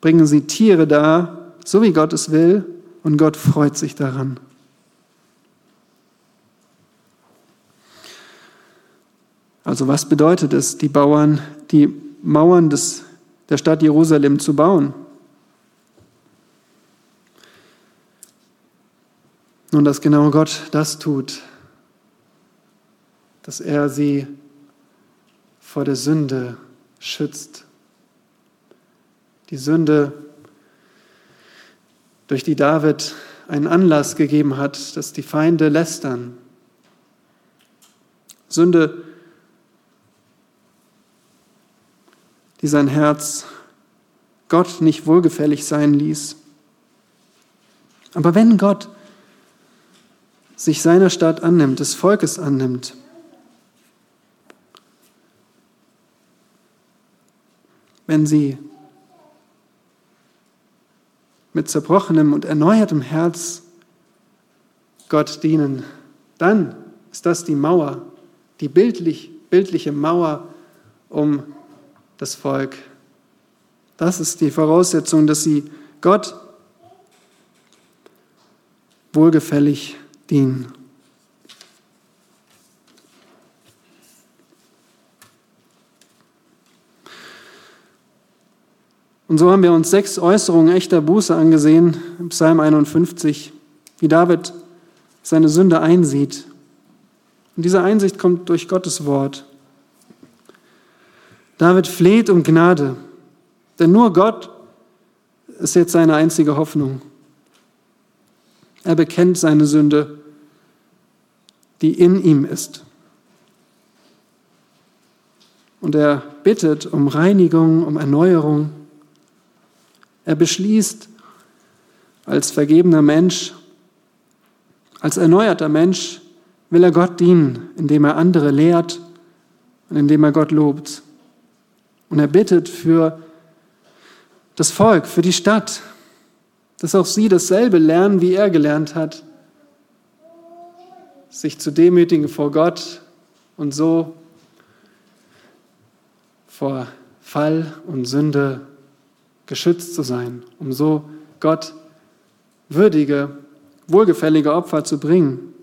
bringen sie Tiere dar, so wie Gott es will, und Gott freut sich daran. Also was bedeutet es, die Bauern, die Mauern des, der Stadt Jerusalem zu bauen? Nun, dass genau Gott das tut, dass er sie vor der Sünde schützt. Die Sünde, durch die David einen Anlass gegeben hat, dass die Feinde lästern. Sünde, die sein Herz Gott nicht wohlgefällig sein ließ. Aber wenn Gott sich seiner Stadt annimmt, des Volkes annimmt, wenn sie mit zerbrochenem und erneuertem Herz Gott dienen, dann ist das die Mauer, die bildlich, bildliche Mauer um das Volk. Das ist die Voraussetzung, dass sie Gott wohlgefällig dienen. Und so haben wir uns sechs Äußerungen echter Buße angesehen im Psalm 51, wie David seine Sünde einsieht. Und diese Einsicht kommt durch Gottes Wort. David fleht um Gnade, denn nur Gott ist jetzt seine einzige Hoffnung. Er bekennt seine Sünde, die in ihm ist. Und er bittet um Reinigung, um Erneuerung. Er beschließt, als vergebener Mensch, als erneuerter Mensch, will er Gott dienen, indem er andere lehrt und indem er Gott lobt. Und er bittet für das Volk, für die Stadt, dass auch sie dasselbe lernen, wie er gelernt hat, sich zu demütigen vor Gott und so vor Fall und Sünde geschützt zu sein, um so Gott würdige, wohlgefällige Opfer zu bringen,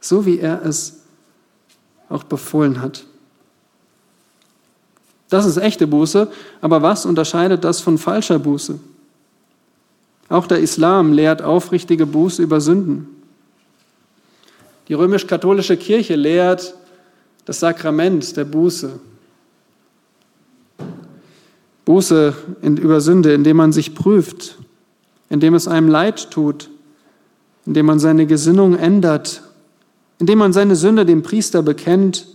so wie er es auch befohlen hat. Das ist echte Buße, aber was unterscheidet das von falscher Buße? Auch der Islam lehrt aufrichtige Buße über Sünden. Die römisch-katholische Kirche lehrt das Sakrament der Buße, Buße in, über Sünde, indem man sich prüft, indem es einem leid tut, indem man seine Gesinnung ändert, indem man seine Sünde dem Priester bekennt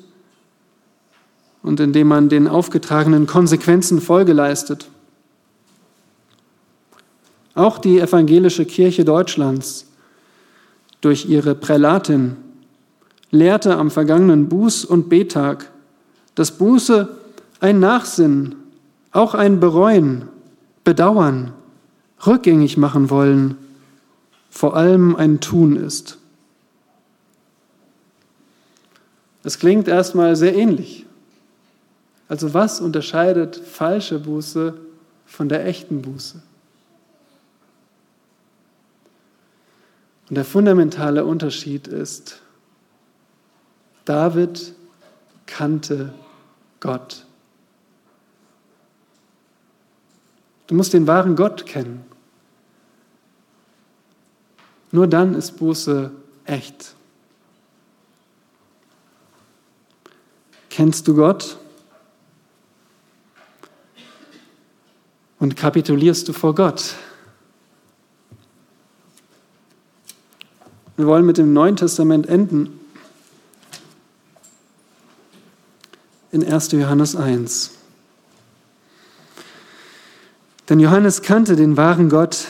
und indem man den aufgetragenen Konsequenzen Folge leistet. Auch die evangelische Kirche Deutschlands durch ihre Prälatin lehrte am vergangenen Buß- und Betag, dass Buße ein Nachsinnen auch ein Bereuen, Bedauern, rückgängig machen wollen, vor allem ein Tun ist. Das klingt erstmal sehr ähnlich. Also was unterscheidet falsche Buße von der echten Buße? Und der fundamentale Unterschied ist, David kannte Gott. Du musst den wahren Gott kennen. Nur dann ist Buße echt. Kennst du Gott? Und kapitulierst du vor Gott? Wir wollen mit dem Neuen Testament enden. In 1. Johannes 1. Denn Johannes kannte den wahren Gott.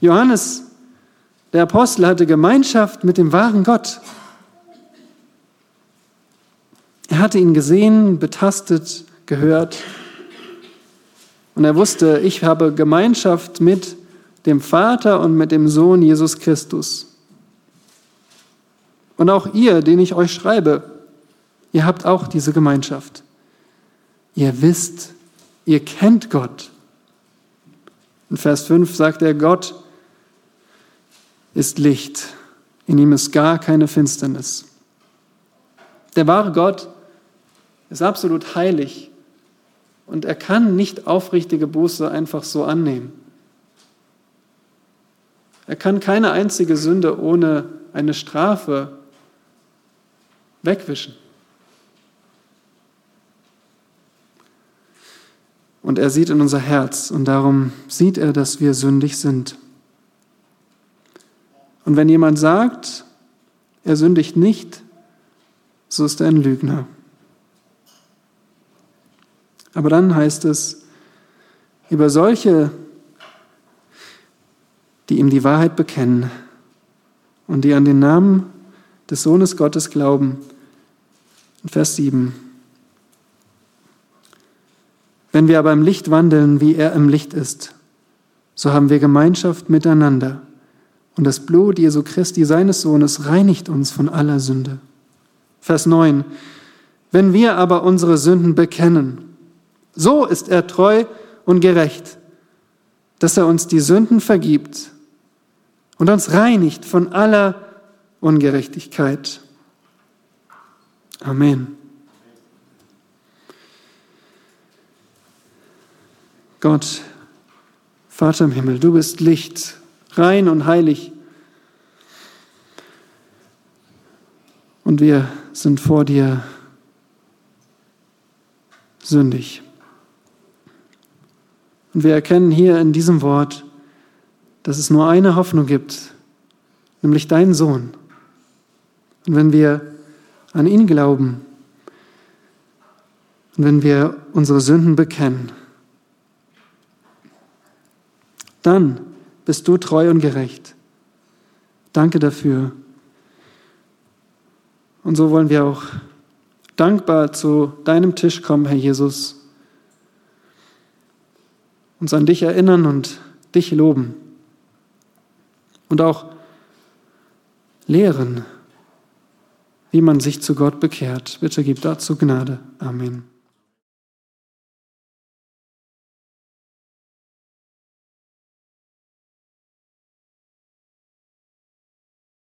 Johannes, der Apostel, hatte Gemeinschaft mit dem wahren Gott. Er hatte ihn gesehen, betastet, gehört. Und er wusste, ich habe Gemeinschaft mit dem Vater und mit dem Sohn Jesus Christus. Und auch ihr, den ich euch schreibe, ihr habt auch diese Gemeinschaft. Ihr wisst, Ihr kennt Gott. In Vers 5 sagt er, Gott ist Licht. In ihm ist gar keine Finsternis. Der wahre Gott ist absolut heilig und er kann nicht aufrichtige Buße einfach so annehmen. Er kann keine einzige Sünde ohne eine Strafe wegwischen. Und er sieht in unser Herz und darum sieht er, dass wir sündig sind. Und wenn jemand sagt, er sündigt nicht, so ist er ein Lügner. Aber dann heißt es, über solche, die ihm die Wahrheit bekennen und die an den Namen des Sohnes Gottes glauben, in Vers 7, wenn wir aber im Licht wandeln, wie er im Licht ist, so haben wir Gemeinschaft miteinander. Und das Blut Jesu Christi, seines Sohnes, reinigt uns von aller Sünde. Vers 9. Wenn wir aber unsere Sünden bekennen, so ist er treu und gerecht, dass er uns die Sünden vergibt und uns reinigt von aller Ungerechtigkeit. Amen. Gott, Vater im Himmel, du bist Licht, rein und heilig. Und wir sind vor dir sündig. Und wir erkennen hier in diesem Wort, dass es nur eine Hoffnung gibt, nämlich deinen Sohn. Und wenn wir an ihn glauben und wenn wir unsere Sünden bekennen, dann bist du treu und gerecht. Danke dafür. Und so wollen wir auch dankbar zu deinem Tisch kommen, Herr Jesus, uns an dich erinnern und dich loben und auch lehren, wie man sich zu Gott bekehrt. Bitte gib dazu Gnade. Amen.